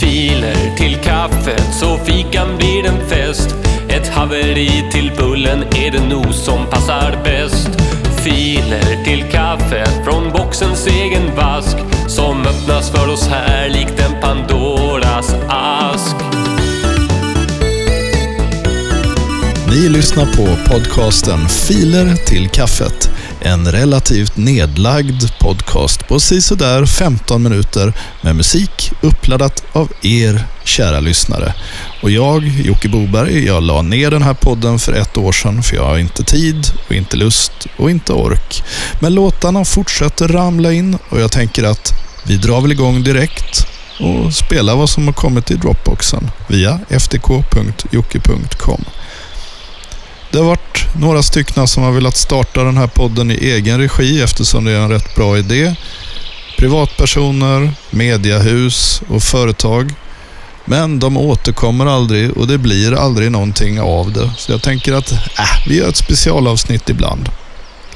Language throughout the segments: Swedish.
Filer till kaffet så fikan blir en fest. Ett haveri till bullen är det nog som passar bäst. Filer till kaffet från boxens egen vask som öppnas för oss här likt en Pandoras ask. Ni lyssnar på podcasten Filer till kaffet. En relativt nedlagd podcast på sisådär 15 minuter med musik uppladdat av er kära lyssnare. Och jag, Jocke Boberg, jag la ner den här podden för ett år sedan för jag har inte tid och inte lust och inte ork. Men låtarna fortsätter ramla in och jag tänker att vi drar väl igång direkt och spelar vad som har kommit i Dropboxen via ftk.jocke.com. Det har varit några stycken som har velat starta den här podden i egen regi eftersom det är en rätt bra idé. Privatpersoner, mediehus och företag. Men de återkommer aldrig och det blir aldrig någonting av det. Så jag tänker att äh, vi gör ett specialavsnitt ibland.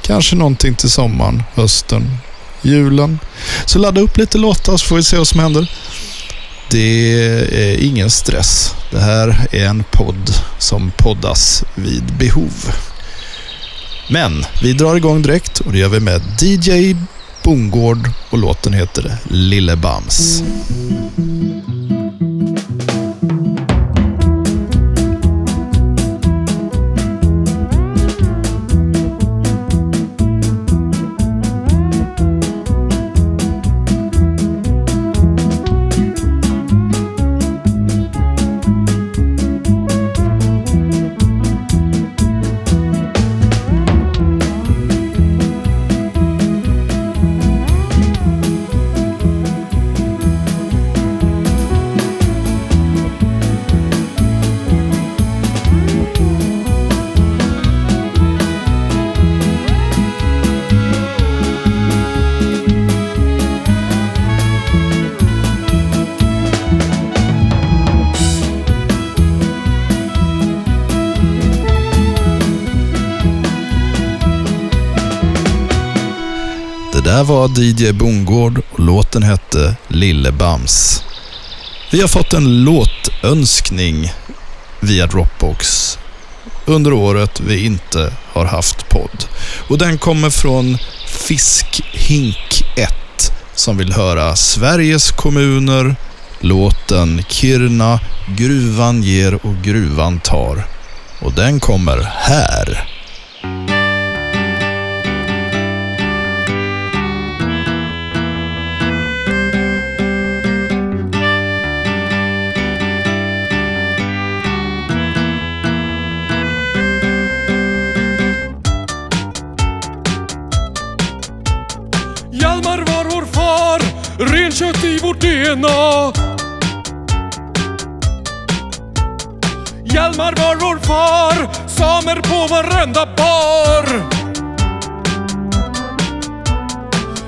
Kanske någonting till sommaren, hösten, julen. Så ladda upp lite låtar så får vi se vad som händer. Det är ingen stress. Det här är en podd som poddas vid behov. Men vi drar igång direkt och det gör vi med DJ Bongård och låten heter Lille Bams. Det var DJ Bongård och låten hette Lille Bams. Vi har fått en låtönskning via Dropbox under året vi inte har haft podd. Och den kommer från Fiskhink 1 som vill höra Sveriges kommuner, låten Kiruna, Gruvan ger och gruvan tar. Och den kommer här. DNA. Hjalmar var vår far, samer på varenda bar.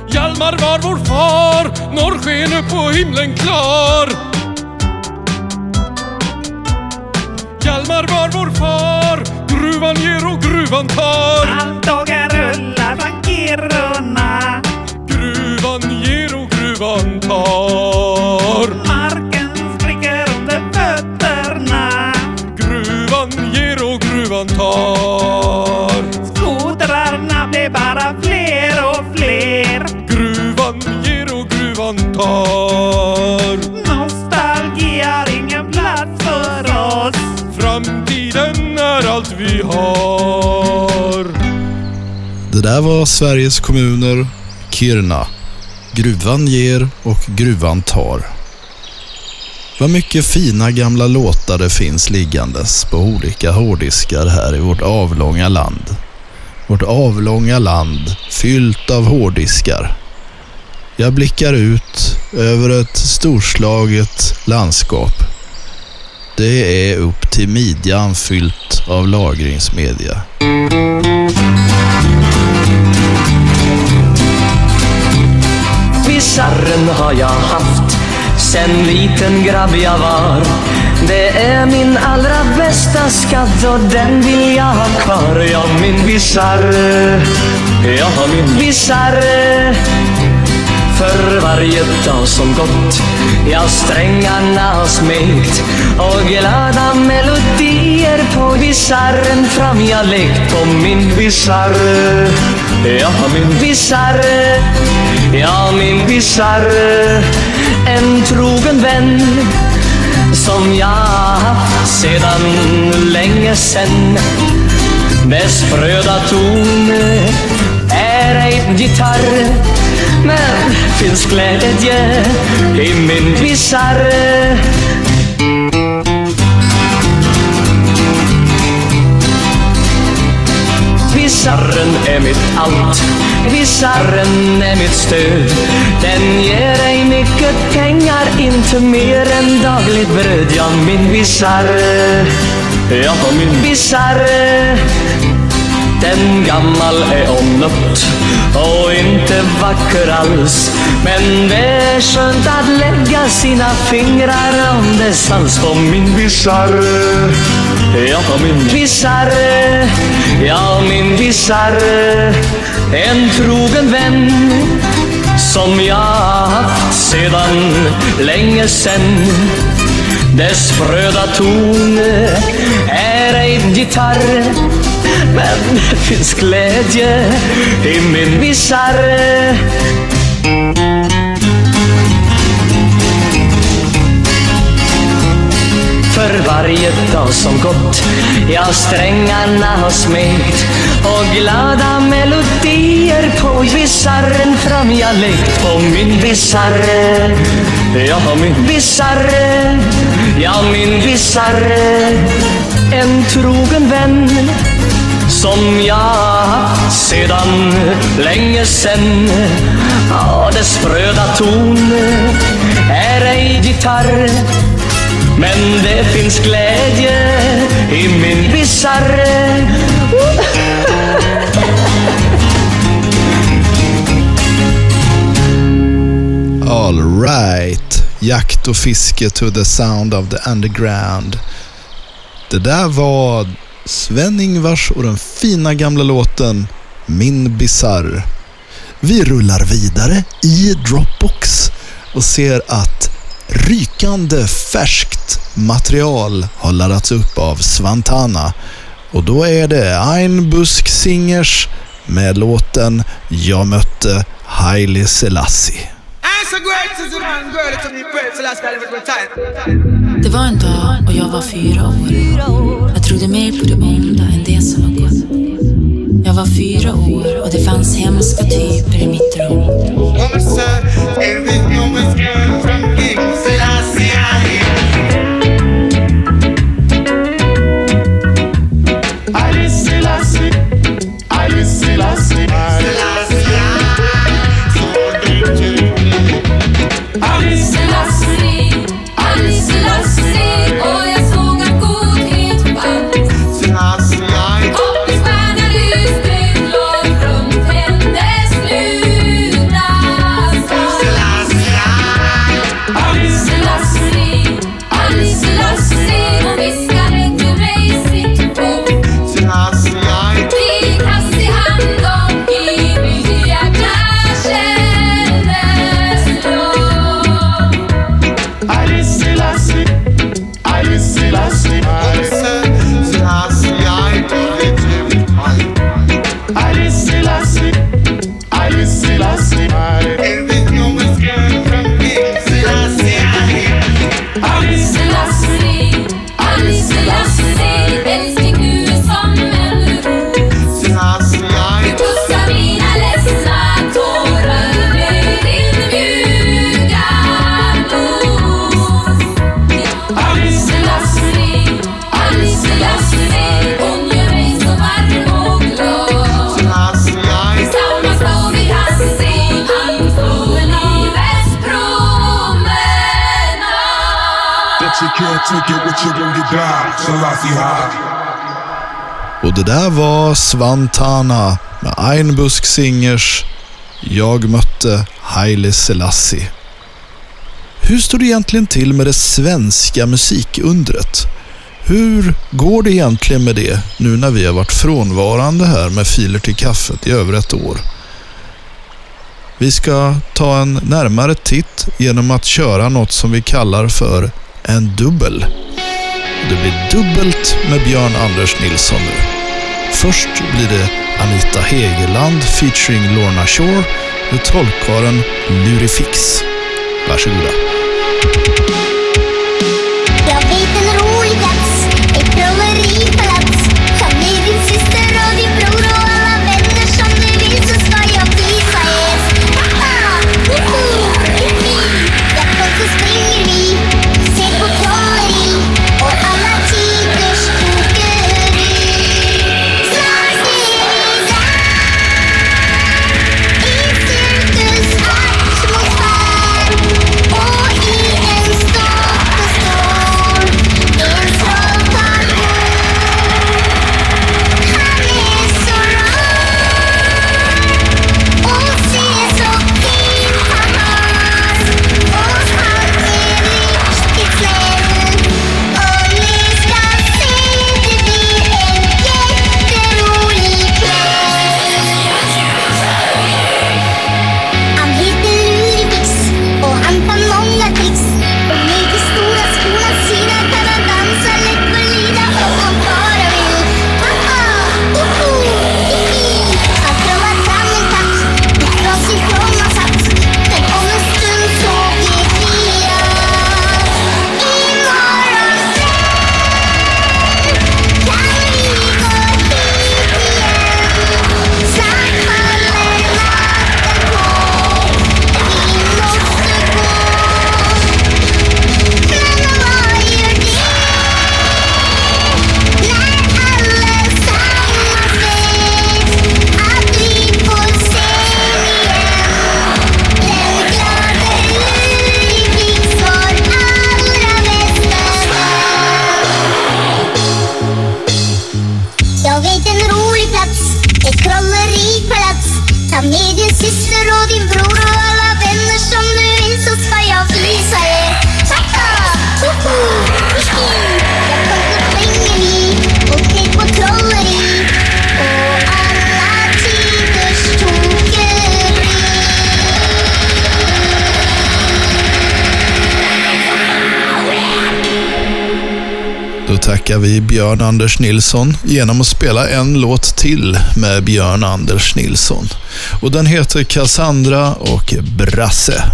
Hjalmar var vår far, norrsken upp på himlen klar. Hjalmar var vår far, gruvan ger och gruvan tar. Almdagar rullar från Kiruna Gruvan ger och gruvan tar. Tar. Skotrarna blir bara fler och fler Gruvan ger och gruvan tar. Nostalgi har ingen plats för oss Framtiden är allt vi har. Det där var Sveriges kommuner, Kiruna. Gruvan ger och gruvan tar. Vad mycket fina gamla låtar det finns liggandes på olika hårddiskar här i vårt avlånga land. Vårt avlånga land fyllt av hårddiskar. Jag blickar ut över ett storslaget landskap. Det är upp till midjan fyllt av lagringsmedia. Bisarren har jag haft sen liten grabb jag var. Det är min allra bästa skatt och den vill jag ha kvar. Ja, min bisarr, ja, min bisarre. För varje dag som gått jag strängarna har smekt Och glada melodier på bisarren fram jag lekt. På min bisarr Ja, min bisarr Ja, min bisarr En trogen vän som jag haft sedan länge sen. Dess spröda ton är ej gitarr Men finns glädje i min bisarr Bisarren är mitt allt, bisarren är mitt stöd. Den ger ej mycket pengar, inte mer än dagligt bröd. Ja, min bisarr, ja, min bisarr. Den gammal är omnött och inte vacker alls Men det är skönt att lägga sina fingrar om dess hals på min bisarr Ja, min bisarr Ja, min visare, En trogen vän som jag haft sedan länge sen dess fröda ton är ej gitarr Men det finns glädje i min visare. Varje dag som gått. Ja, strängarna har smekt Och glada melodier på visaren fram jag lekt på min bisarr Ja, min visare, Ja, min visare. En trogen vän som jag haft sedan länge sen. Ja, dess spröda ton är ej gitarr men det finns glädje i min bisarr All right. Jakt och fiske to the sound of the underground. Det där var Sven-Ingvars och den fina gamla låten Min Bizarr. Vi rullar vidare i Dropbox och ser att rykande färskt material har laddats upp av Svantana. Och då är det Ein Busk Singers med låten Jag mötte Haile Selassie. Det var en dag och jag var fyra år. Jag trodde mer på det onda än det som var gott. Jag var fyra år och det fanns hemska typer Och det där var Svantana med Einbusk Singers Jag mötte Haile Selassie. Hur står det egentligen till med det svenska musikundret? Hur går det egentligen med det nu när vi har varit frånvarande här med filer till kaffet i över ett år? Vi ska ta en närmare titt genom att köra något som vi kallar för en dubbel. Det blir dubbelt med Björn Anders Nilsson nu. Först blir det Anita Hegeland featuring Lorna Shore med trollkarlen Lurifix. Varsågoda. Jag vet en rolig plats, ett trolleripalats. Kom med din syster Ta med din syster och din bror och alla vänner som du vill så ska jag visa er. Tjacka! woho, yippee. Jag kommer springer och ser på trolleri och alla tiders tokeri. Då tackar vi Björn Anders Nilsson genom att spela en låt till med Björn Anders Nilsson. Och den heter Cassandra och Brasse.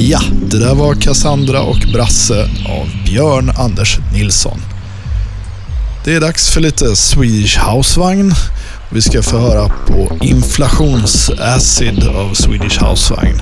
Ja, Det där var Cassandra och Brasse av Björn Anders Nilsson. Det är dags för lite Swedish Housevagn. Vi ska få höra på Inflationsacid av Swedish Housevagn.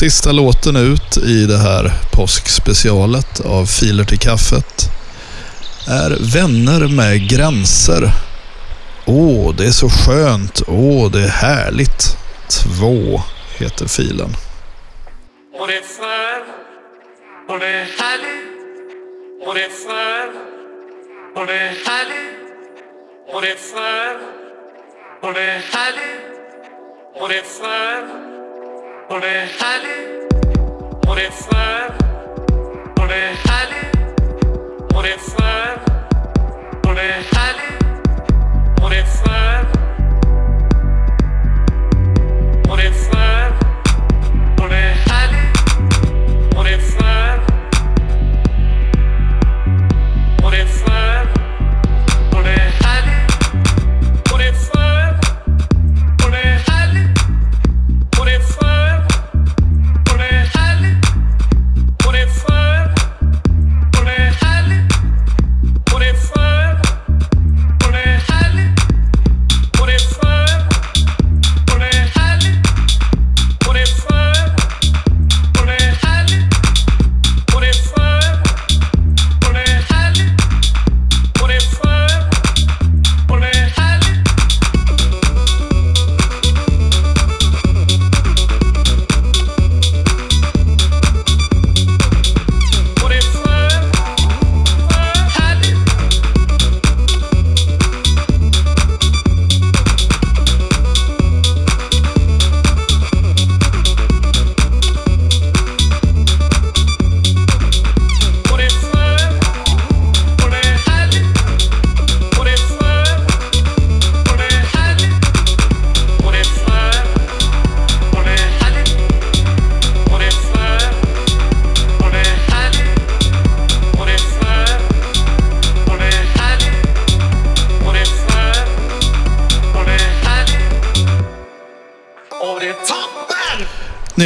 Sista låten ut i det här påskspecialet av Filer till kaffet är Vänner med gränser. Åh, det är så skönt. Åh, det är härligt. Två heter filen. Och det är för Och det är härligt Och det är för Och det är härligt Och det är för Och det är härligt Och det är för och det är härligt Och det är för Och det är härligt Och det är för Och det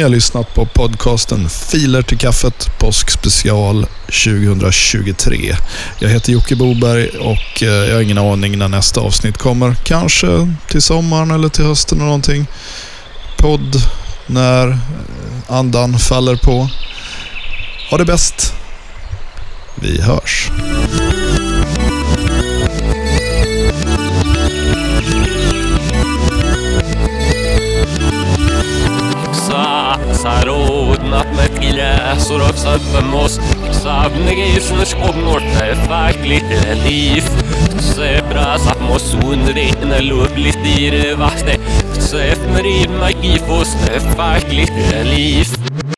har lyssnat på podcasten Filer till kaffet påskspecial 2023. Jag heter Jocke Boberg och eh, jag har ingen aning när nästa avsnitt kommer. Kanske till sommaren eller till hösten eller någonting. Podd när eh, andan faller på. Ha det bäst. Vi hörs. Satsarudnat med gräsor och söppemos Savnegeisners komnorte fakligt liv. Sebras atmosunrene lubligt i det vaste Sefmerin magifos fakligt liv.